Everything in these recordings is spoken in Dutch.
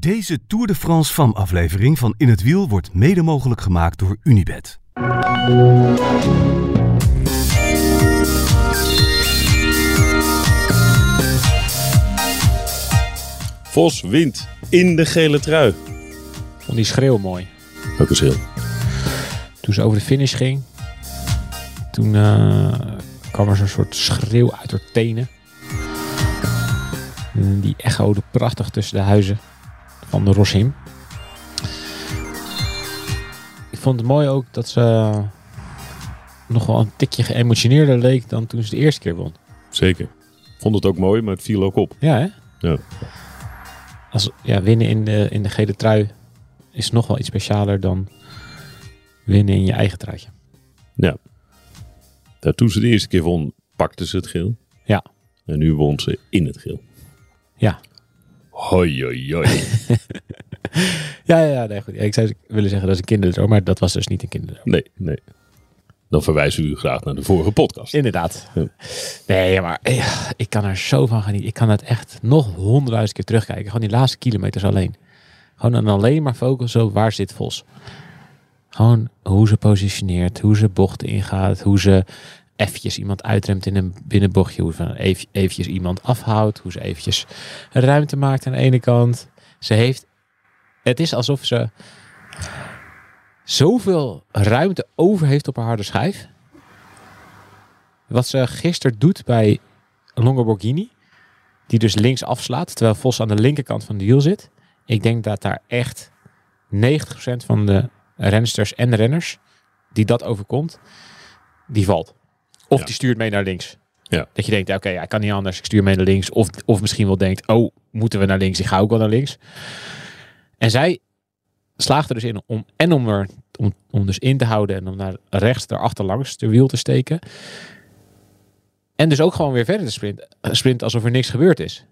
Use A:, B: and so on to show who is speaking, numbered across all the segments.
A: Deze Tour de France FAM aflevering van In het Wiel wordt mede mogelijk gemaakt door Unibed.
B: Vos wint in de gele trui.
C: Vond die schreeuw mooi.
B: Welke schil?
C: Toen ze over de finish ging, toen eh, kwam er zo'n soort schreeuw uit haar tenen. En die echode prachtig tussen de huizen van de Roshim. Ik vond het mooi ook dat ze nog wel een tikje geëmotioneerder leek dan toen ze de eerste keer won.
B: Zeker. Vond het ook mooi, maar het viel ook op.
C: Ja, hè?
B: Ja.
C: Als, ja, winnen in de, in de gele trui is nog wel iets specialer dan winnen in je eigen truitje.
B: Ja. Nou, toen ze de eerste keer won, pakte ze het geel.
C: Ja.
B: En nu won ze in het geel.
C: Ja.
B: Hoi, hoi, hoi.
C: Ja, ja, nee, goed. Ik zou willen zeggen dat is een kinderdroom, maar dat was dus niet een kinderdroom.
B: Nee, nee. Dan verwijzen we u graag naar de vorige podcast.
C: Inderdaad.
B: Ja.
C: Nee, maar ja, ik kan er zo van genieten. Ik kan het echt nog honderdduizend keer terugkijken. Gewoon die laatste kilometers alleen. Gewoon en alleen maar focussen op waar zit Vos. Gewoon hoe ze positioneert, hoe ze bochten ingaat, hoe ze eventjes iemand uitremt in een binnenbochtje, hoe ze even, eventjes iemand afhoudt, hoe ze eventjes ruimte maakt aan de ene kant. Ze heeft, het is alsof ze zoveel ruimte over heeft op haar harde schijf. Wat ze gisteren doet bij Longoborghini. Die dus links afslaat, terwijl Vos aan de linkerkant van de wiel zit. Ik denk dat daar echt 90% van de rensters en renners die dat overkomt, die valt. Of
B: Ja.
C: die stuurt mee naar links.
B: Ja.
C: Dat je denkt, oké, ja, ik kan niet anders, ik stuur mee naar links. Of, of misschien wel denkt, oh, moeten we naar links? Ik ga ook wel naar links. En zij slaagt er dus in om en om er om, om dus in te houden en om naar rechts daarachter langs de wiel te steken. En dus ook gewoon weer verder te sprinten, sprinten alsof er niks gebeurd is.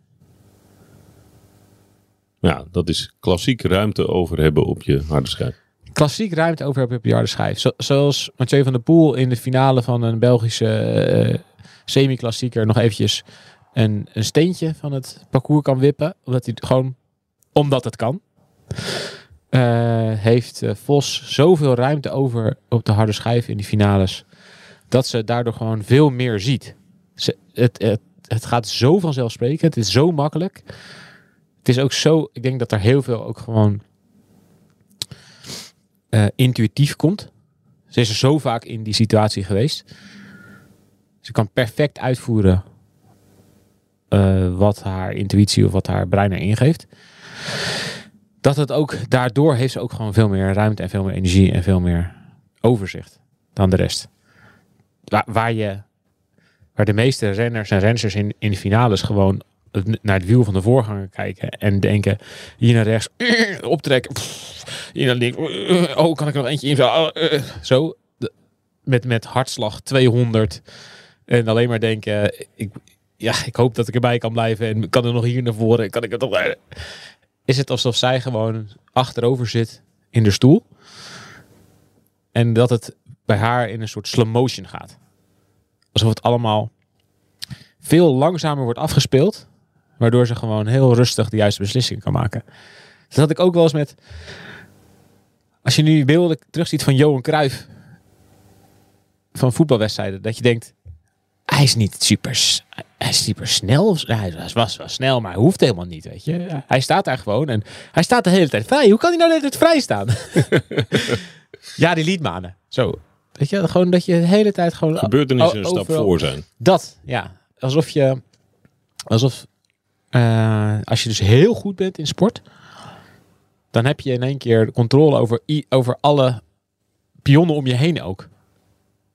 B: Ja, dat is klassiek ruimte over hebben op je harde schijf.
C: Klassiek ruimte over hebben op je harde schijf. Zo- zoals Mathieu van der Poel in de finale van een Belgische eh, semi-klassieker nog eventjes een, een steentje van het parcours kan wippen. Omdat hij gewoon, omdat het kan. eh, heeft eh, Vos zoveel ruimte over op de harde schijf in die finales. Dat ze daardoor gewoon veel meer ziet. Het, het, het gaat zo vanzelfsprekend. Het is zo makkelijk. Het is ook zo, ik denk dat er heel veel ook gewoon eh, intuïtief komt. Ze is er zo vaak in die situatie geweest. Ze kan perfect uitvoeren eh, wat haar intuïtie of wat haar brein erin geeft. Dat het ook, daardoor heeft ze ook gewoon veel meer ruimte en veel meer energie en veel meer overzicht dan de rest. Waar, waar je, waar de meeste renners en rensters in, in de finales gewoon naar het wiel van de voorganger kijken en denken hier naar rechts optrekken, hier naar links, oh kan ik er nog eentje eh, zo De- met, met hartslag 200 en alleen maar denken ik, ja, ik hoop dat ik erbij kan blijven en kan er nog hier naar voren, kan ik het nog is het alsof zij gewoon achterover zit in de stoel en dat het bij haar in een soort slow motion gaat. Alsof het allemaal veel langzamer wordt afgespeeld, waardoor ze gewoon heel rustig de juiste beslissing kan maken. Dat had ik ook wel eens met. Als je nu beelden terugziet van Johan Cruijff van voetbalwedstrijden, dat je denkt, hij is niet super, hij is super snel. Hij was wel snel, maar hij hoeft helemaal niet, weet je. Hij staat daar gewoon en hij staat de hele tijd vrij. Hoe kan hij nou de hele tijd vrij staan? ja, die liedmanen. Zo. Weet je, gewoon dat je de hele tijd gewoon...
B: Gebeurtenissen een stap voor zijn.
C: dat, ja. Alsof je... Alsof... eh, als je dus heel goed bent in sport... Dan heb je in één keer controle over, over alle pionnen om je heen ook.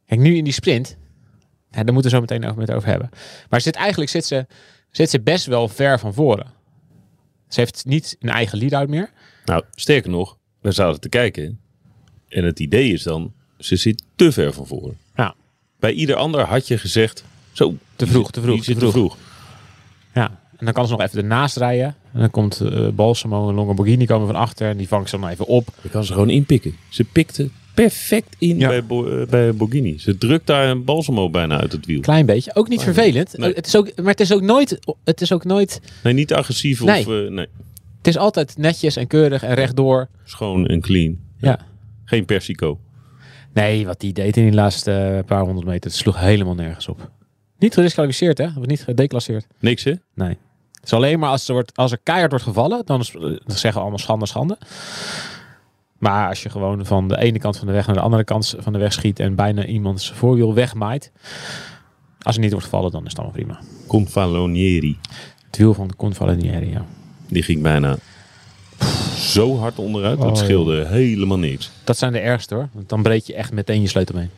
C: Kijk, nu in die sprint... Ja, daar moeten we zo meteen over, met over hebben. Maar zit, eigenlijk zit ze, zit ze best wel ver van voren. Ze heeft niet een eigen lead-out meer.
B: Nou, sterker nog, we zaten te kijken. En het idee is dan, ze zit te ver van voren.
C: Ja.
B: Bij ieder ander had je gezegd, zo.
C: Te vroeg, te vroeg,
B: die zit
C: te vroeg. Ja, en dan kan ze nog even ernaast rijden. En dan komt eh Balsamo en Longoborghini komen van achter. En die vangt ze dan even op.
B: Je kan ze gewoon inpikken. Ze pikte perfect in
C: Ja.
B: bij, Bo- eh, bij Borghini. Ze drukt daar een Balsamo bijna uit het wiel.
C: Klein beetje. Ook niet vervelend.
B: Nee.
C: Het is ook, maar het is ook nooit... Het is ook nooit...
B: Nee, niet agressief
C: Nee.
B: of... eh, nee.
C: Het is altijd netjes en keurig en rechtdoor.
B: Schoon en clean.
C: Ja.
B: Geen persico.
C: Nee, wat die deed in die laatste eh, paar honderd meter, het sloeg helemaal nergens op. Niet gedisqualificeerd, hè? Of niet gedeclasseerd.
B: Niks, hè?
C: Nee. Het is alleen maar als er, wordt, als er keihard wordt gevallen, dan, is, dan zeggen we allemaal schande, schande. Maar als je gewoon van de ene kant van de weg naar de andere kant van de weg schiet en bijna iemands voorwiel wegmaait. Als er niet wordt gevallen, dan is het allemaal prima.
B: Confalonieri.
C: Het wiel van de Confalonieri, ja.
B: Die ging bijna zo hard onderuit.
C: Oh,
B: dat scheelde helemaal niks.
C: Dat zijn de ergste hoor. Want dan breek je echt meteen je sleutelbeen.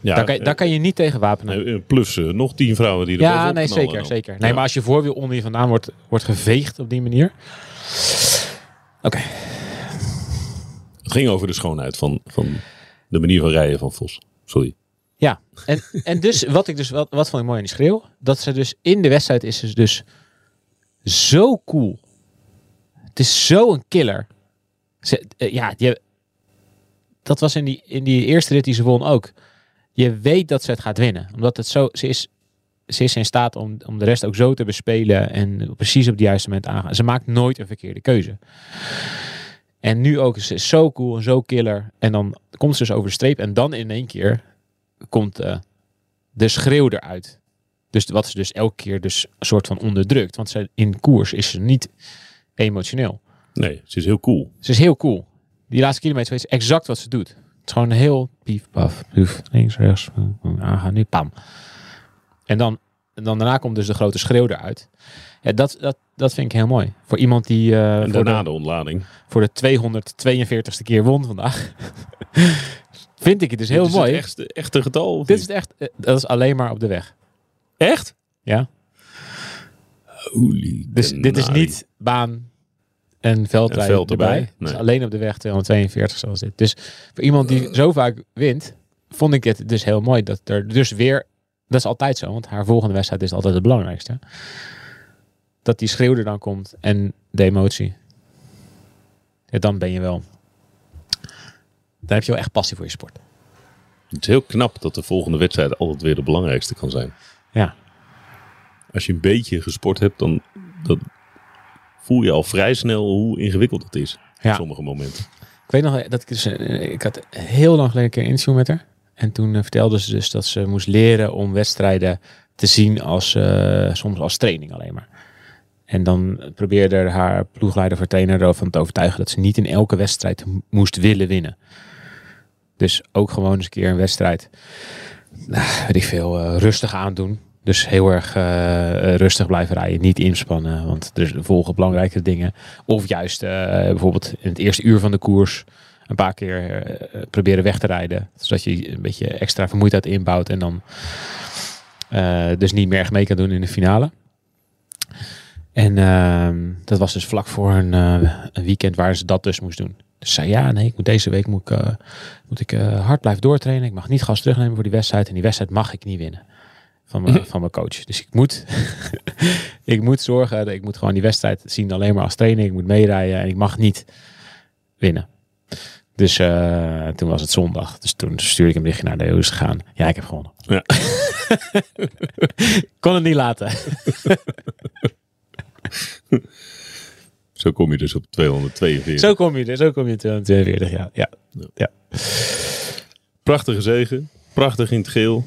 B: Ja,
C: daar, kan je, daar kan je niet tegen wapenen.
B: eh, eh, plus eh, nog tien vrouwen die er
C: Ja, nee, zeker,
B: dan.
C: zeker. Nee,
B: Ja.
C: maar als je voorwiel onder je vandaan wordt, wordt geveegd op die manier. Oké,
B: Het ging over de schoonheid van, van de manier van rijden van Vos. Sorry.
C: ja. En, en dus, wat ik dus, wat, wat vond ik mooi aan die schreeuw? Dat ze dus in de wedstrijd is ze dus zo cool. Het is zo een killer. Ze, eh, ja, je, dat was in die, in die eerste rit die ze won ook. Je weet dat ze het gaat winnen. Omdat het zo, ze is, ze is in staat om, om de rest ook zo te bespelen en precies op het juiste moment aangaan. Ze maakt nooit een verkeerde keuze. En nu ook, ze is zo cool en zo killer. En dan komt ze dus over de streep en dan in één keer komt eh, de schreeuw eruit. Dus wat ze dus elke keer dus een soort van onderdrukt. Want ze, in koers is ze niet emotioneel.
B: Nee, ze is heel cool.
C: Ze is heel cool. Die laatste kilometer weet ze exact wat ze doet. Is gewoon heel pief, paf, puf, links, rechts, hm, aangaan, nu, pam. En dan, en dan daarna komt dus de grote schreeuw eruit. Ja, dat, dat, dat vind ik heel mooi. Voor iemand die
B: En daarna
C: de,
B: de ontlading.
C: voor de 242ste keer won vandaag. vind ik het dus heel
B: Dit is
C: mooi.
B: Het echte, echte getal?
C: Dit is het echt, eh, dat is alleen maar op de weg.
B: echt?
C: Ja.
B: Holy
C: Dus dit is niet baan en veldrijden
B: En veld
C: erbij.
B: nee.
C: alleen op de weg 242 zoals dit. Dus voor iemand die zo vaak wint, vond ik het dus heel mooi dat er dus weer, dat is altijd zo, want haar volgende wedstrijd is altijd het belangrijkste. Dat die schreeuw er dan komt en de emotie. Ja, dan ben je wel, dan heb je wel echt passie voor je sport.
B: Het is heel knap dat de volgende wedstrijd altijd weer de belangrijkste kan zijn.
C: Ja,
B: Als je een beetje gesport hebt, dan dat voel je al vrij snel hoe ingewikkeld het is.
C: Ja.
B: Op sommige momenten.
C: Ik weet nog dat ik dus, eh, ik had heel lang geleden een keer een interview met haar. En toen eh, vertelde ze dus dat ze moest leren om wedstrijden te zien als, eh, soms als training alleen maar. En dan probeerde haar ploegleider voor trainer ervan te overtuigen dat ze niet in elke wedstrijd moest willen winnen. Dus ook gewoon eens een keer een wedstrijd, nou, weet ik veel, eh, rustig aandoen. Dus heel erg eh, rustig blijven rijden, niet inspannen, want er volgen belangrijke dingen. Of juist eh, bijvoorbeeld in het eerste uur van de koers een paar keer eh, proberen weg te rijden. Zodat je een beetje extra vermoeidheid inbouwt en dan dus niet meer echt mee kan doen in de finale. En ehm, dat was dus vlak voor een, een weekend waar ze dat dus moest doen. Dus zei ja, nee, ik moet deze week moet ik, moet ik hard blijven doortrainen. Ik mag niet gas terugnemen voor die wedstrijd. En die wedstrijd mag ik niet winnen van mijn, van mijn coach. Dus ik moet, ik moet zorgen, dat ik moet gewoon die wedstrijd zien alleen maar als training. Ik moet meerijden en ik mag niet winnen. Dus eh, toen was het zondag. Dus toen stuurde ik een berichtje naar de hoe gegaan. Ja, ik heb gewonnen.
B: Ja.
C: Kon het niet laten.
B: Zo kom je dus op 242.
C: Zo kom je er, zo kom je 242, ja. ja. ja.
B: Prachtige zegen. Prachtig in het geel.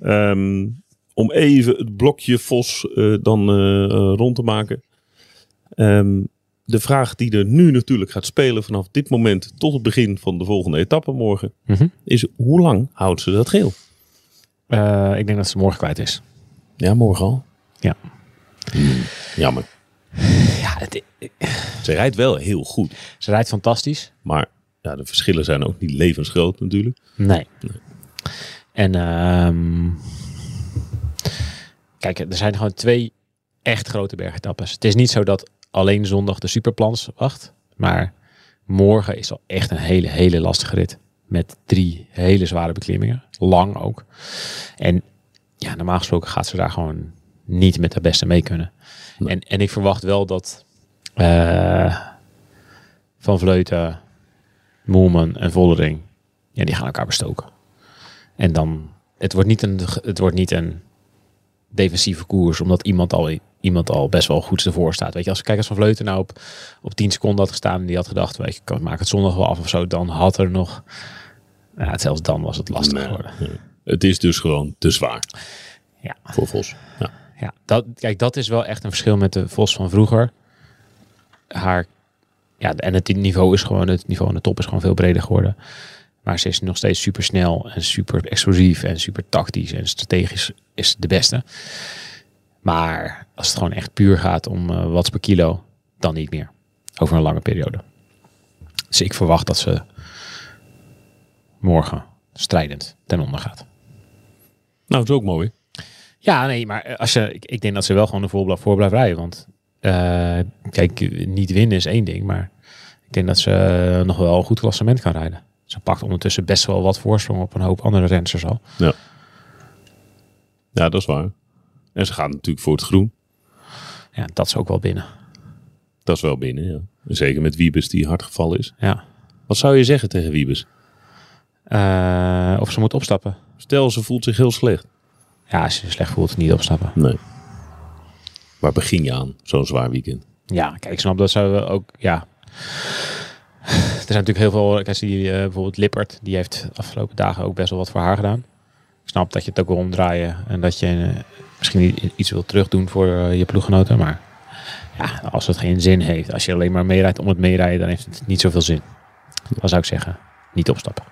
B: Ehm, om even het blokje Vos eh, dan eh, eh, rond te maken. Ehm, de vraag die er nu natuurlijk gaat spelen vanaf dit moment tot het begin van de volgende etappe morgen.
C: Mhm.
B: Is hoe lang houdt ze dat geel?
C: Ik denk dat ze morgen kwijt is.
B: Ja, morgen al.
C: Ja.
B: Jammer.
C: Ja, het,
B: Ze rijdt wel heel goed.
C: ze rijdt fantastisch.
B: Maar ja, de verschillen zijn ook niet levensgroot natuurlijk.
C: Nee. En ehm, kijk, er zijn gewoon twee echt grote bergetappes. Het is niet zo dat alleen zondag de superplans wacht. Maar morgen is al echt een hele, hele lastige rit. Met drie hele zware beklimmingen. Lang ook. En ja, normaal gesproken gaat ze daar gewoon niet met de beste mee kunnen.
B: Nee.
C: En, en ik verwacht wel dat eh, Van Vleuten, Moelman en Vollering, ja, die gaan elkaar bestoken. En dan, het wordt niet een, het wordt niet een defensieve koers, omdat iemand al iemand al best wel goed ervoor staat. Weet je, als kijk als Van Vleuten nou op, op 10 seconden had gestaan en die had gedacht, weet je, ik maak het zondag wel af of zo, dan had er nog, ja, zelfs dan was het lastig
B: Nee,
C: geworden.
B: nee. Het is dus gewoon te zwaar
C: Ja.
B: voor Vos. Ja.
C: Ja, dat, kijk, dat is wel echt een verschil met de Vos van vroeger. Haar, ja, en het niveau is gewoon, het niveau aan de top is gewoon veel breder geworden. Maar ze is nog steeds super snel en super explosief en super tactisch en strategisch is de beste. Maar als het gewoon echt puur gaat om eh watts per kilo, dan niet meer. Over een lange periode. Dus ik verwacht dat ze morgen strijdend ten onder gaat.
B: Nou, dat is ook mooi.
C: Ja, nee, maar als je, ik, ik denk dat ze wel gewoon de voor, voor blijft rijden. Want eh, kijk, niet winnen is één ding, maar ik denk dat ze eh, nog wel een goed klassement kan rijden. Ze pakt ondertussen best wel wat voorsprong op een hoop andere rensters al.
B: Ja, dat is waar. En ze gaan natuurlijk voor het groen.
C: Ja, dat is ook wel binnen.
B: Dat is wel binnen, ja. Zeker met Wiebes die hard gevallen is.
C: Ja.
B: Wat zou je zeggen tegen Wiebes?
C: Eh, of ze moet opstappen.
B: Stel, ze voelt zich heel slecht.
C: Ja, als je je slecht voelt, niet opstappen.
B: Nee. Waar begin je aan, zo'n zwaar weekend?
C: Ja, kijk, ik snap dat ze ook, ja. Er zijn natuurlijk heel veel, kijk, die, eh, bijvoorbeeld Lippert, die heeft de afgelopen dagen ook best wel wat voor haar gedaan. Ik snap dat je het ook wil omdraaien en dat je eh, misschien iets wil terugdoen voor eh, je ploeggenoten. Maar ja, als het geen zin heeft, als je alleen maar meerijdt om het meerijden, dan heeft het niet zoveel zin. Dan zou ik zeggen, niet opstappen.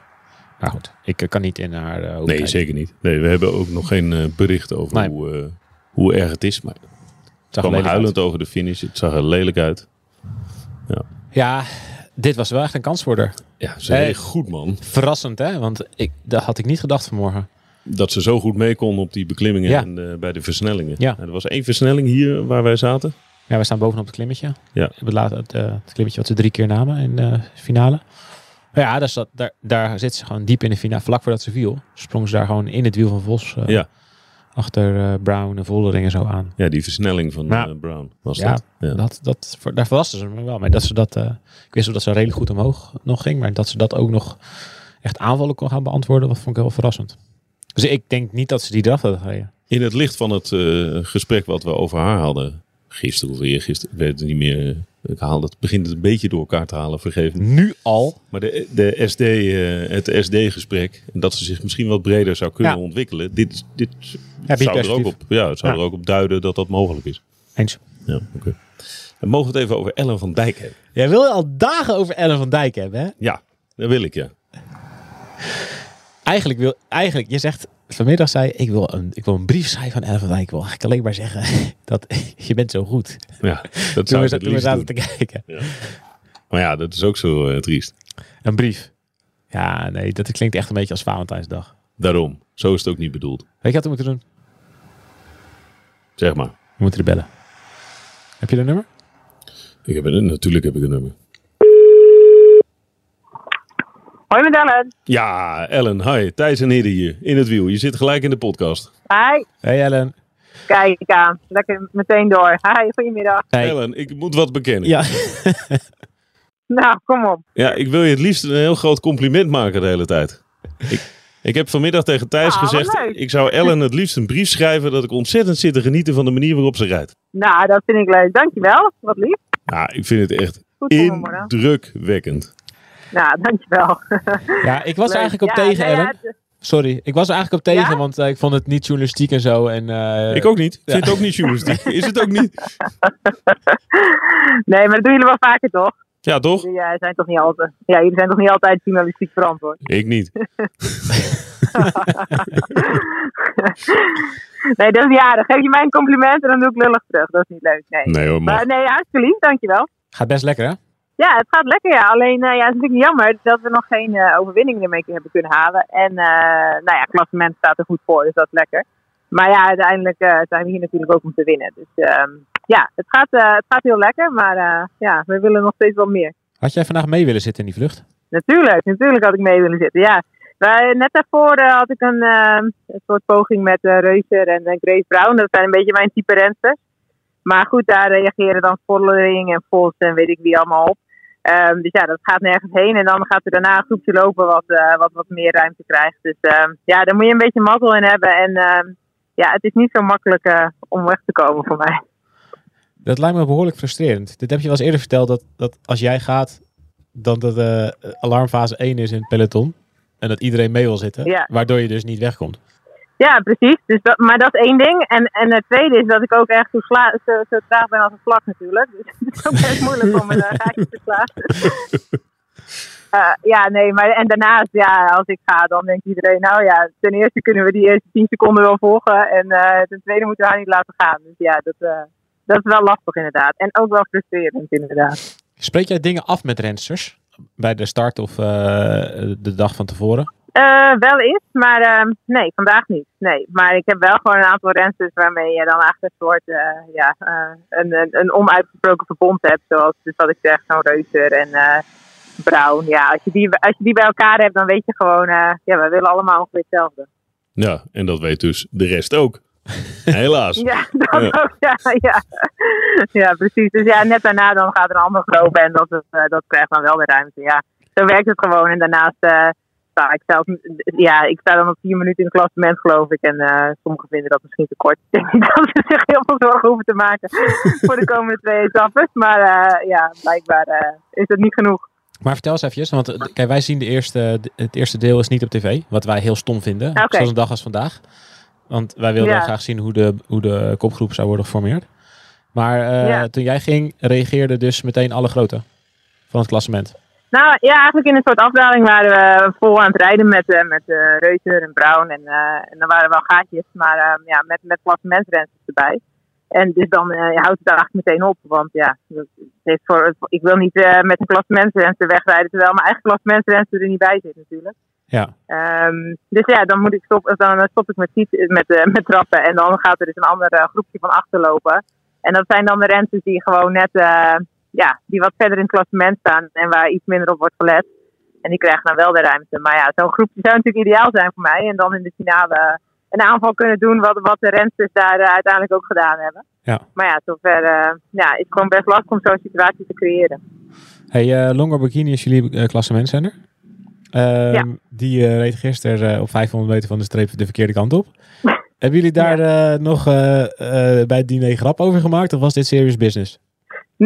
C: Maar goed, ik eh, kan niet in haar
B: Nee,
C: kijken.
B: zeker niet. Nee, we hebben ook nog geen bericht over
C: Nee.
B: hoe, hoe erg het is. Maar het
C: zag
B: kwam
C: lelijk uit.
B: huilend over de finish. Het zag er lelijk uit.
C: Ja, dit was wel echt een kans voor haar.
B: Ja, ze
C: Hey.
B: goed, man.
C: Verrassend, hè? Want ik, dat had ik niet gedacht vanmorgen.
B: Dat ze zo goed mee kon op die beklimmingen
C: Ja.
B: en eh, bij de versnellingen.
C: Ja.
B: er was één versnelling hier waar wij zaten.
C: Ja, we staan bovenop het klimmetje.
B: Ja.
C: Het, laat, het, eh, het klimmetje wat ze drie keer namen in de finale. Maar ja, daar, zat, daar, daar zit ze gewoon diep in de finale. Vlak voordat ze viel, sprong ze daar gewoon in het wiel van Vos. eh,
B: Ja.
C: Achter eh, Brown en Voldering en zo aan.
B: Ja, die versnelling van eh, Brown was
C: Ja,
B: dat. Ja.
C: Dat, dat, daar verraste ze me wel mee. Dat ze dat, eh, ik wist wel dat ze redelijk goed omhoog nog ging. Maar dat ze dat ook nog echt aanvallen kon gaan beantwoorden, dat vond ik heel verrassend. Dus ik denk niet dat ze die eraf hadden gereden.
B: In het licht van het gesprek wat we over haar hadden. Gisteren of eergisteren, ik weet het niet meer. Ik haal het, begint het een beetje door elkaar te halen, vergeef me.
C: Nu al.
B: Maar de, de SD, eh, het SD-gesprek, en dat ze zich misschien wat breder zou kunnen
C: Ja.
B: ontwikkelen. Dit, dit
C: Ja,
B: zou, er ook op, ja, het zou
C: Ja.
B: er ook op duiden dat dat mogelijk is.
C: Eens.
B: Ja, oké. En mogen we het even over Ellen van Dijk hebben?
C: Jij wil al dagen over Ellen van Dijk hebben, hè?
B: Ja, dat wil ik, ja.
C: Eigenlijk wil, eigenlijk, je zegt vanmiddag zei ik wil een, ik wil een brief schrijven aan Ellen van Dijk. Ik wil eigenlijk alleen maar zeggen dat je bent zo goed.
B: ja dat zou
C: we,
B: het
C: toen we zaten te kijken.
B: Maar ja, dat is ook zo eh, triest.
C: Een brief. Ja, nee, dat klinkt echt een beetje als Valentijnsdag.
B: Daarom, zo is het ook niet bedoeld.
C: Weet je wat we moeten doen?
B: Zeg maar.
C: We moeten er bellen. Heb je de nummer?
B: Ik heb een, natuurlijk heb ik een nummer.
D: Hoi met Ellen.
B: Ja, Ellen, hi. Thijs en Hidde hier, in het wiel. Je zit gelijk in de podcast.
D: Hi.
C: Hey Ellen.
D: Kijk aan. Lekker meteen door. Hi, goedemiddag.
C: Hey.
B: Ellen, ik moet wat bekennen.
C: Ja.
D: Nou, kom op.
B: Ja, ik wil je het liefst een heel groot compliment maken de hele tijd. Ik, ik heb vanmiddag tegen Thijs
D: Ah,
B: gezegd, ik zou Ellen het liefst een brief schrijven dat ik ontzettend zit te genieten van de manier waarop ze rijdt.
D: Nou, dat vind ik leuk. Dankjewel. Wat lief.
B: Ja, ik vind het echt indrukwekkend.
D: Nou, dankjewel.
C: Ja, ik was
D: Leuk.
C: eigenlijk op
D: Ja,
C: tegen,
D: nou ja,
C: Ellen.
D: het-
C: Sorry, ik was er eigenlijk op tegen,
D: Ja?
C: want eh, ik vond het niet journalistiek en zo. En, eh,
B: ik ook niet. Ik vind het ook niet journalistiek. Is het ook niet?
D: Nee, maar dat doen jullie wel vaker, toch?
B: Ja, toch?
D: Jullie eh, zijn toch niet altijd, ja, jullie zijn toch niet altijd journalistiek verantwoord?
B: Ik niet.
D: nee, dat is niet aardig. Geef je mij een compliment en dan doe ik lullig terug. Dat is niet leuk. Nee.
B: Nee hoor,
D: Maar
B: maar.
D: nee, hartstikke lief. Dankjewel.
C: Gaat best lekker, hè?
D: Ja, het gaat lekker, ja. Alleen, eh, ja, het is natuurlijk jammer dat we nog geen eh, overwinning ermee hebben kunnen halen. En, eh, nou ja, het klassement staat er goed voor, dus dat is lekker. Maar ja, uiteindelijk zijn we hier natuurlijk ook om te winnen. Dus ehm, ja, het gaat, het gaat heel lekker, maar ja, we willen nog steeds wel meer.
C: Had jij vandaag mee willen zitten in die vlucht?
D: Natuurlijk, natuurlijk had ik mee willen zitten, ja. Net daarvoor had ik een, ehm, een soort poging met Reuser en Grace Brown. Dat zijn een beetje mijn type rensters. Maar goed, daar reageren dan Vollering en Vos en weet ik wie allemaal op. Ehm, dus ja, dat gaat nergens heen. En dan gaat er daarna een groepje lopen wat, eh, wat wat meer ruimte krijgt. Dus ehm, ja, daar moet je een beetje mazzel in hebben. En ehm, ja, het is niet zo makkelijk eh, om weg te komen voor mij.
C: Dat lijkt me behoorlijk frustrerend. Dit heb je wel eens eerder verteld, dat, dat als jij gaat, dan dat de eh, alarmfase 1 is in het peloton. En dat iedereen mee wil zitten,
D: Ja.
C: waardoor je dus niet wegkomt.
D: Ja, precies. Dus dat, maar dat is één ding. En, en het tweede is dat ik ook echt zo, sla, zo, zo traag ben als een vlak natuurlijk. Dus het is ook best moeilijk om een gaatje te slaan. Eh, ja, nee, maar en daarnaast, ja, als ik ga, dan denkt iedereen, nou ja, ten eerste kunnen we die eerste 10 seconden wel volgen. En eh, ten tweede moeten we haar niet laten gaan. Dus ja, dat, eh, dat is wel lastig inderdaad. En ook wel frustrerend inderdaad.
C: Spreek jij dingen af met rensters? Bij de start of de dag van tevoren?
D: Eh, wel eens, maar eh, nee, vandaag niet. Nee, maar ik heb wel gewoon een aantal rensters waarmee je dan eigenlijk een soort, eh, ja, eh, een, een, een onuitgesproken verbond hebt. Zoals dus wat ik zeg, zo'n Reuser en eh Brown. Ja, als je, die, als je die bij elkaar hebt, dan weet je gewoon, eh, ja, we willen allemaal ongeveer hetzelfde.
B: Ja, en dat weet dus de rest ook. Helaas.
D: Ja, dat
B: Ja.
D: ook, ja, ja. Ja, precies. Dus ja, net daarna dan gaat er een ander groep en dat, is, eh, dat krijgt dan wel de ruimte. Ja, zo werkt het gewoon. En daarnaast ik ja, ik sta dan op vier minuten in het klassement geloof ik. En eh, sommigen vinden dat misschien te kort. Ik denk niet dat ze zich heel veel zorgen hoeven te maken voor de komende twee etappes. Maar eh, ja, blijkbaar eh, is het niet genoeg.
C: Maar vertel eens eventjes, want kijk, wij zien de eerste, het eerste deel is niet op tv. Wat wij heel stom vinden, zoals een dag als vandaag. Want wij wilden
D: Ja.
C: graag zien hoe de, hoe de kopgroep zou worden geformeerd. Maar
D: Ja.
C: toen jij ging, reageerden dus meteen alle grote van het klassement.
D: Nou ja, eigenlijk in een soort afdaling waren we vol aan het rijden met, eh met eh Reuter en Brown. En, eh, en dan waren er wel gaatjes, maar eh, ja, met, met klassementsrensters erbij. En dus dan houdt het daar eigenlijk meteen op. Want ja, dat het heeft voor, ik wil niet met een klassementsrenster wegrijden, terwijl mijn eigen klassementsrenster er niet bij zit natuurlijk.
C: Ja,
D: Ehm, dus ja, dan moet ik stop, dan stop ik met, met, met trappen en dan gaat er dus een ander groepje van achter lopen. En dat zijn dan de renners die gewoon net, ja, die wat verder in het klassement staan en waar iets minder op wordt gelet. En die krijgen dan wel de ruimte. Maar ja, zo'n groepje zou natuurlijk ideaal zijn voor mij. En dan in de finale een aanval kunnen doen wat, wat de rensters daar eh, uiteindelijk ook gedaan hebben.
C: Ja.
D: Maar ja, zover eh, ja, is het gewoon best lastig om zo'n situatie te creëren.
C: Hey, eh Longo Bikini is jullie eh klassementzender. Ehm,
D: Ja.
C: Die eh, reed gisteren eh, op 500 meter van de streep de verkeerde kant op. Hebben jullie daar eh, nog eh, eh, bij het diner grap over gemaakt of was dit serious business?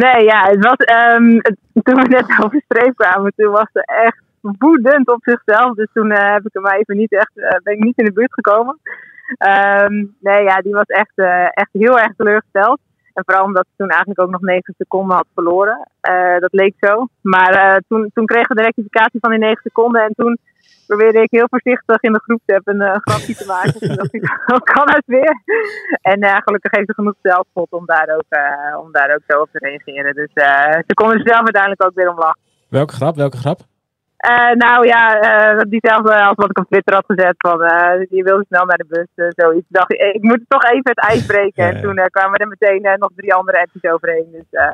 D: Nee, ja, het was, het- toen we net over streep kwamen, toen was ze echt woedend op zichzelf. Dus toen eh, heb ik hem even niet echt, eh, ben ik niet in de buurt gekomen. Ehm, nee, ja, die was echt, eh, echt heel erg teleurgesteld. En vooral omdat ze toen eigenlijk ook nog 9 seconden had verloren. Eh, dat leek zo. Maar eh, toen, toen kregen we de rectificatie van die 9 seconden. En toen probeerde ik heel voorzichtig in de groep een eh, grapje te maken. Toen dacht ik, dat kan het weer. En eh, gelukkig heeft ze genoeg zelfspot om daar ook, om daar ook zo op te reageren. Dus ze konden er zelf uiteindelijk ook weer om lachen.
C: Welke grap? Welke grap?
D: Eh, nou ja, eh, diezelfde als wat ik op Twitter had gezet. Van, eh die wilde snel naar de bus. eh, zoiets. Ik dacht, ik, ik moet toch even het ijs breken.
C: Ja, ja.
D: En toen eh, kwamen er meteen eh, nog drie andere appjes overheen. Dus eh,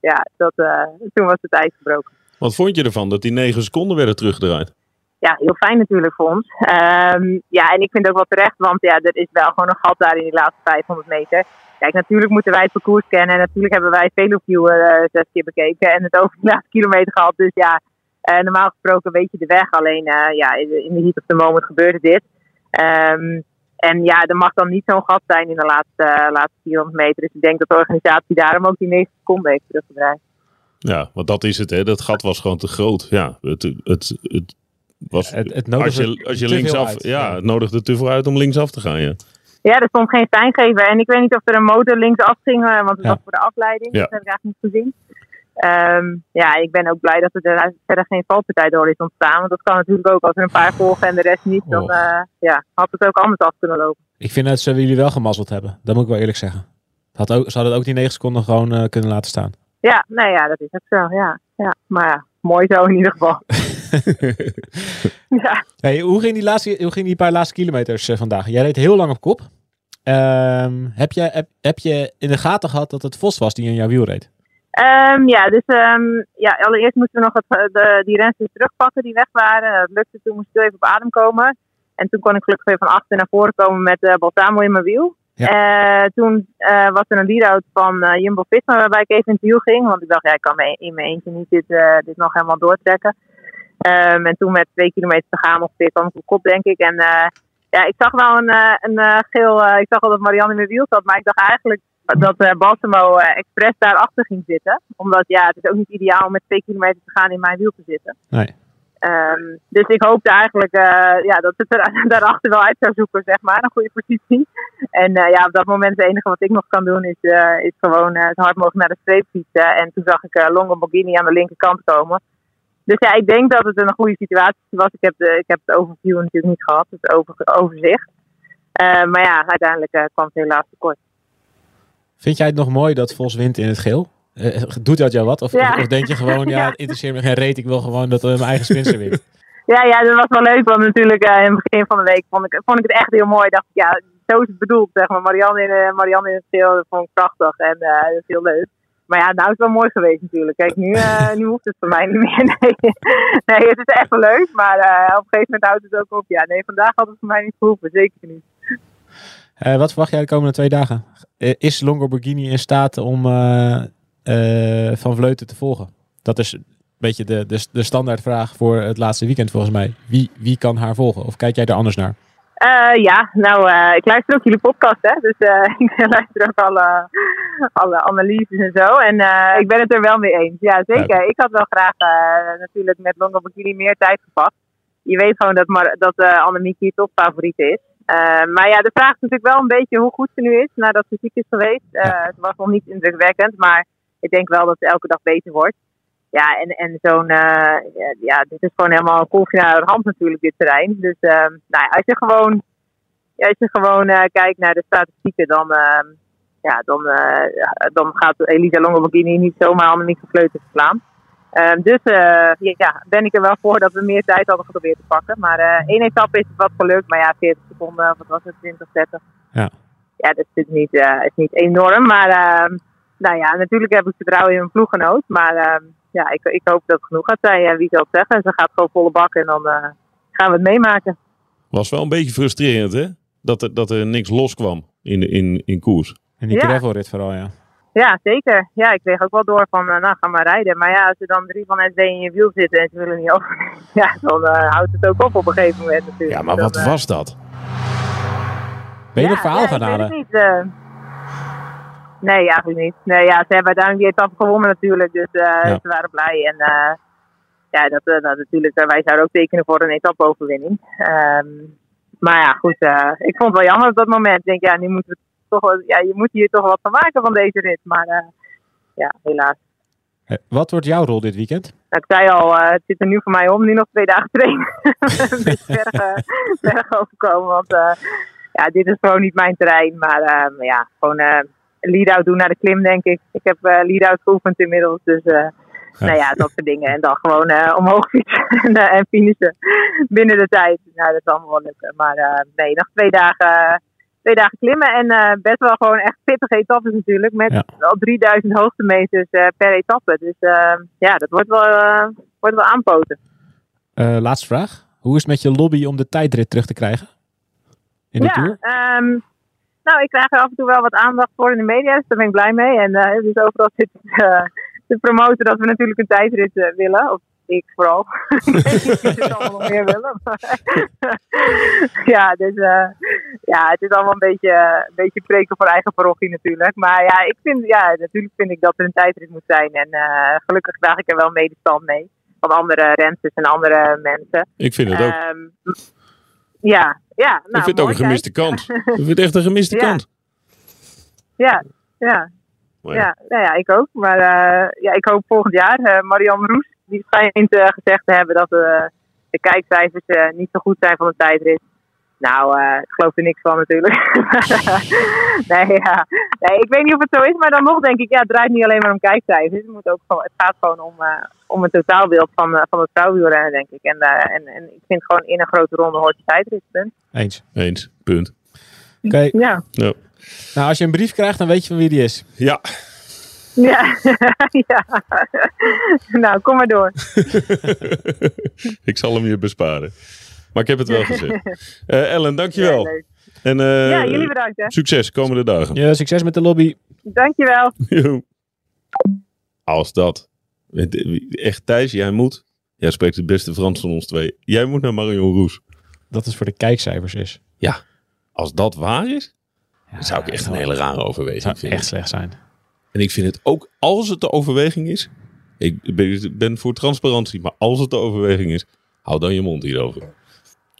D: ja, dat, eh, toen was het ijs gebroken.
B: Wat vond je ervan dat die negen seconden werden teruggedraaid?
D: ja, heel fijn natuurlijk voor ons. Ehm, ja, en ik vind het ook wel terecht, want ja, er is wel gewoon een gat daar in die laatste 500 meter. Kijk, natuurlijk moeten wij het parcours kennen en natuurlijk hebben wij Veloview eh zes keer bekeken en het over de laatste kilometer gehad. Dus ja, eh, normaal gesproken weet je de weg, alleen eh, ja, in de heat of the moment gebeurde dit. Ehm, en ja, er mag dan niet zo'n gat zijn in de laatste, eh, laatste 400 meter. Dus ik denk dat de organisatie daarom ook die 9 seconden heeft teruggedraaid.
B: Ja, want dat is het, hè. Dat gat was gewoon te groot. Ja, het, het, het was...
C: Het, het
B: als
C: nodigde
B: je, als je
C: te veel
B: linksaf...
C: uit.
B: Ja, het nodigde te veel uit om linksaf te gaan, ja.
D: Ja, er stond geen seingever. En ik weet niet of er een motor linksaf ging, eh, want het
C: Ja.
D: was voor de afleiding.
B: Ja.
D: Dat heb ik eigenlijk niet gezien. Ehm, ja, ik ben ook blij dat er verder geen valpartij door is ontstaan. Want dat kan natuurlijk ook als er een paar volgen en de rest niet. Dan
C: Och.
D: eh, ja, had het ook anders af kunnen lopen.
C: Ik vind dat ze jullie wel gemazzeld hebben. Dat moet ik wel eerlijk zeggen. Had ook, ze hadden ook die 9 seconden gewoon eh, kunnen laten staan.
D: Ja, nou ja, dat is ook zo. Ja, ja. Maar ja, mooi zo in ieder geval. ja.
C: Hey, hoe, ging die laatste, hoe ging die paar laatste kilometers eh, vandaag? Jij reed heel lang op kop. Ehm, heb, je, heb, heb je in de gaten gehad dat het Vos was die in jouw wiel reed?
D: Ehm, ja, dus ehm, ja, allereerst moesten we nog het, eh, de, die rensters terugpakken die weg waren. Dat lukte, toen moest ik even op adem komen. En toen kon ik gelukkig weer van achter naar voren komen met eh Balsamo in mijn wiel. Eh, toen eh, was er een lead-out van eh, Jumbo-Visma waarbij ik even in het wiel ging. Want ik dacht, ja, ik kan me in mijn eentje niet dit, eh, dit nog helemaal doortrekken. Ehm, en toen met twee kilometer te gaan ongeveer kwam ik op kop, denk ik. En eh, ja, ik zag wel een, eh, een eh, geel... eh, ik zag wel dat Marianne in mijn wiel zat. Maar ik dacht eigenlijk dat eh Balsamo eh, expres daarachter ging zitten. Omdat ja, het is ook niet ideaal om met twee kilometer te gaan in mijn wiel te zitten.
C: Nee.
D: Ehm, dus ik hoopte eigenlijk eh, ja, dat het er daarachter wel uit zou zoeken, zeg maar, een goede positie. En ja, op dat moment het enige wat ik nog kan doen is, is gewoon zo hard mogelijk naar de streep fietsen. En toen zag ik Longo Borghini aan de linkerkant komen. Dus ja, ik denk dat het een goede situatie was. Ik heb, de, ik heb het overview natuurlijk niet gehad, het over, overzicht. Maar ja, uiteindelijk kwam het helaas tekort.
C: Vind jij het nog mooi dat Vos wint in het geel? Eh, doet dat jou wat? Of,
D: Ja.
C: of, denk je gewoon, ja, het interesseert me geen reet, ik wil gewoon dat eh, mijn eigen spinster wint?
D: Ja, ja, dat was wel leuk. Want natuurlijk eh, in het begin van de week vond ik, vond ik het echt heel mooi. dacht ik, ja, zo is het bedoeld. Zeg maar. Marianne, in, eh, Marianne in het geel, dat vond ik prachtig. En eh, dat is heel leuk. Maar ja, nou is het wel mooi geweest natuurlijk. Kijk, nu, eh, nu hoeft het voor mij niet meer. Nee, nee het is echt wel leuk. Maar eh, op een gegeven moment houdt het ook op. Ja, nee, vandaag had het voor mij niet gehoeven. Zeker niet.
C: Eh, wat verwacht jij de komende twee dagen? Eh, is Longo Borghini in staat om eh, Van Vleuten te volgen? Dat is een beetje de, de, de standaardvraag voor het laatste weekend volgens mij. Wie, wie kan haar volgen? Of kijk jij er anders naar?
D: Ja, nou, ik luister ook jullie podcast, hè. Dus ik luister ook alle, alle analyses en zo. En ik ben het er wel mee eens. Ja, zeker. Ik had wel graag natuurlijk met Longo Bikini meer tijd gepakt. Je weet gewoon dat, Mar dat eh Annemiek hier topfavoriet is. Eh, maar ja, de vraag is natuurlijk wel een beetje hoe goed ze nu is nadat ze ziek is geweest. Eh Ze was nog niet indrukwekkend, maar ik denk wel dat ze elke dag beter wordt. Ja, en, en zo'n, eh, ja, dit is gewoon helemaal een kolfje naar de hand natuurlijk, dit terrein. Dus eh, nou ja, als je gewoon, ja, als je gewoon kijkt naar de statistieken, dan, eh, ja, dan, dan gaat Elisa Longoborghini niet zomaar Annemiek van Vleuten verslaan. Ehm, dus eh, ja, ben ik er wel voor dat we meer tijd hadden geprobeerd te pakken. Maar eh één etappe is het wat gelukt, maar ja, 40 seconden, wat was het, 20, 30.
C: Ja.
D: Ja, dat is natuurlijk niet, eh, is niet enorm, maar ehm, nou ja, natuurlijk heb ik vertrouwen in mijn ploeggenoot. Maar ehm, ja, ik, ik hoop dat het genoeg gaat zijn. Ja, wie zal het zeggen? Ze gaat gewoon volle bak en dan eh, gaan we het meemaken.
B: Was wel een beetje frustrerend, hè? Dat er, dat er niks loskwam in, de- in, in koers.
C: En die
D: Ja.
C: gravelrit vooral, ja.
D: Ja, zeker. Ja, ik kreeg ook wel door van, eh, nou, ga maar rijden. Maar ja, als er dan drie van SD in je wiel zitten en ze willen niet over, ja, dan eh, houdt het ook op op een gegeven moment natuurlijk.
B: Ja, maar wat
D: eh,
B: was dat?
C: Ben je
D: ja,
C: nog verhaal
D: ja,
C: gaan halen?
D: niet. nee, eigenlijk niet. Nee, ja, ze hebben uiteindelijk die etappe gewonnen natuurlijk, dus
C: Ja.
D: ze waren blij. En ja, dat, dat natuurlijk, wij zouden ook tekenen voor een etappe-overwinning. Ehm, maar ja, goed, ik vond het wel jammer op dat moment. Ik denk, ja, nu moeten we toch ja, je moet hier toch wat van maken van deze rit. Maar eh, ja, helaas.
C: Eh, Wat wordt jouw rol dit weekend?
D: Nou, ik zei al, eh, het zit er nu voor mij om, nu nog twee dagen trainen. een beetje berg, berg overkomen, want eh, ja, dit is gewoon niet mijn terrein. Maar eh, ja, gewoon eh lead-out doen naar de klim, denk ik. Ik heb eh lead-out geoefend inmiddels, dus eh, nou ja, dat soort dingen. En dan gewoon eh, omhoog fietsen en, eh, en finishen binnen de tijd. Nou, dat zal allemaal wel lukken. Maar eh, nee, nog twee dagen, twee dagen klimmen en eh, best wel gewoon echt pittige etappes natuurlijk. Met
C: Ja.
D: al 3000 hoogtemeters eh, per etappe. Dus eh, ja, dat wordt wel, eh, wordt wel aanpoten.
C: Laatste vraag. Hoe is het met je lobby om de tijdrit terug te krijgen? In de
D: ja,
C: Tour?
D: ehm, nou, ik krijg er af en toe wel wat aandacht voor in de media, dus daar ben ik blij mee. En eh dus overal zit te promoten dat we natuurlijk een tijdrit willen. Of ik vooral. ik het allemaal nog meer willen. ja, dus eh, ja, het is allemaal een beetje, een beetje preken voor eigen parochie natuurlijk. Maar ja, ik vind, ja, natuurlijk vind ik dat er een tijdrit moet zijn. En eh, gelukkig draag ik er wel medestand mee. Van andere rensters en andere mensen.
B: Ik vind het ook.
D: Ehm, ja, ja. Nou,
B: ik vind het ook een gemiste kans. Ik vind het echt een gemiste
D: Ja.
B: kans.
D: Ja, ja,
B: ja.
D: ja, nou ja, ik ook. Maar eh, ja, ik hoop volgend jaar. Marianne Roes, die schijnt eh, gezegd te hebben dat eh, de kijkcijfers eh, niet zo goed zijn van de tijdrit. Nou, eh, ik geloof er niks van natuurlijk. nee, ja. nee, ik weet niet of het zo is, maar dan nog denk ik, ja, het draait niet alleen maar om kijkcijfers. Het, moet ook het gaat gewoon om, eh, om het totaalbeeld van, eh, van het vrouwenwielrennen, denk ik. En, en, en ik vind gewoon in een grote ronde hoort de tijdrit. Punt.
C: Eens.
B: Eens. Punt.
C: Oké.
D: Ja.
B: Ja.
C: Nou, als je een brief krijgt, dan weet je van wie die is.
B: Ja.
D: Ja. ja. nou, kom maar door.
B: ik zal hem je besparen. Maar ik heb het wel gezegd. Eh, Ellen, dankjewel.
D: Ja, leuk.
B: en eh,
D: ja, jullie bedankt hè.
B: succes komende dagen.
C: Ja, succes met de lobby.
D: Dankjewel.
B: Jo. Als dat. Echt Thijs, jij moet. Jij spreekt het beste Frans van ons twee. Jij moet naar Marion Roes.
C: Dat het voor de kijkcijfers is.
B: Als dat waar is. Dat zou ik echt een hele rare overweging
C: zou
B: vinden.
C: echt slecht zijn.
B: En ik vind het ook, als het de overweging is, ik ben, voor transparantie, maar als het de overweging is, hou dan je mond hierover.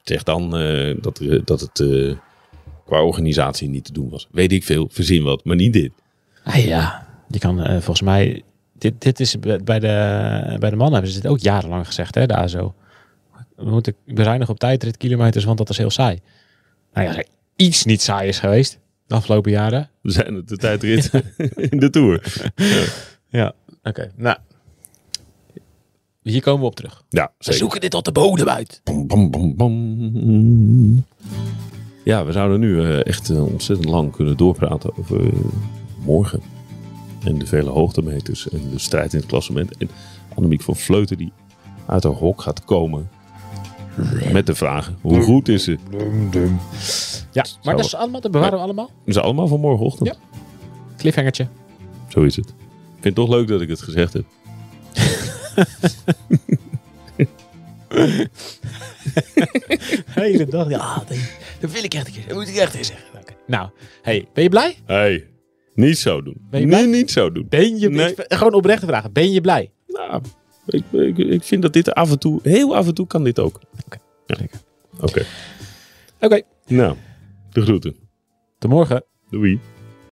B: Zeg dan eh, dat, er- dat het eh, qua organisatie niet te doen was. Weet ik veel, verzin wat, maar niet dit.
C: Ah ja, je kan eh, volgens mij... Dit, dit is bij de, bij de mannen hebben ze dit ook jarenlang gezegd, hè, de ASO. We moeten bezuinigen op tijdritkilometers, want dat is heel saai. Nou ja, iets niet saai is geweest de afgelopen jaren.
B: We zijn het de tijdrit in de Tour.
C: Ja, oké. Nou, hier komen we op terug.
B: Ja,
C: We zoeken dit tot de bodem uit.
B: Bam, bam, bam, bam. Ja, we zouden nu eh, echt eh, ontzettend lang kunnen doorpraten over eh, morgen. En de vele hoogtemeters en de strijd in het klassement. En Annemiek van Vleuten die uit haar hok gaat komen. Met de vragen, hoe goed is ze?
C: Ja, maar dat is allemaal, dat bewaren we allemaal.
B: Is allemaal van morgenochtend?
C: Ja. Cliffhangertje.
B: Zo is het. Ik vind het toch leuk dat ik het gezegd heb.
C: Hele dag. Ja, dat wil ik echt een keer. Dat moet ik echt eens zeggen. Nou, hey, ben je blij?
B: hey, niet zo doen.
C: Ben je
B: nee, niet zo doen.
C: Ben je
B: Nee.
C: Gewoon oprechte vragen. Ben je blij?
B: Nou, ik, ik, ik vind dat dit af en toe, heel af en toe kan dit ook.
C: Oké.
B: Oké.
C: Oké,
B: Nou, de groeten.
C: tot morgen.
B: Doei.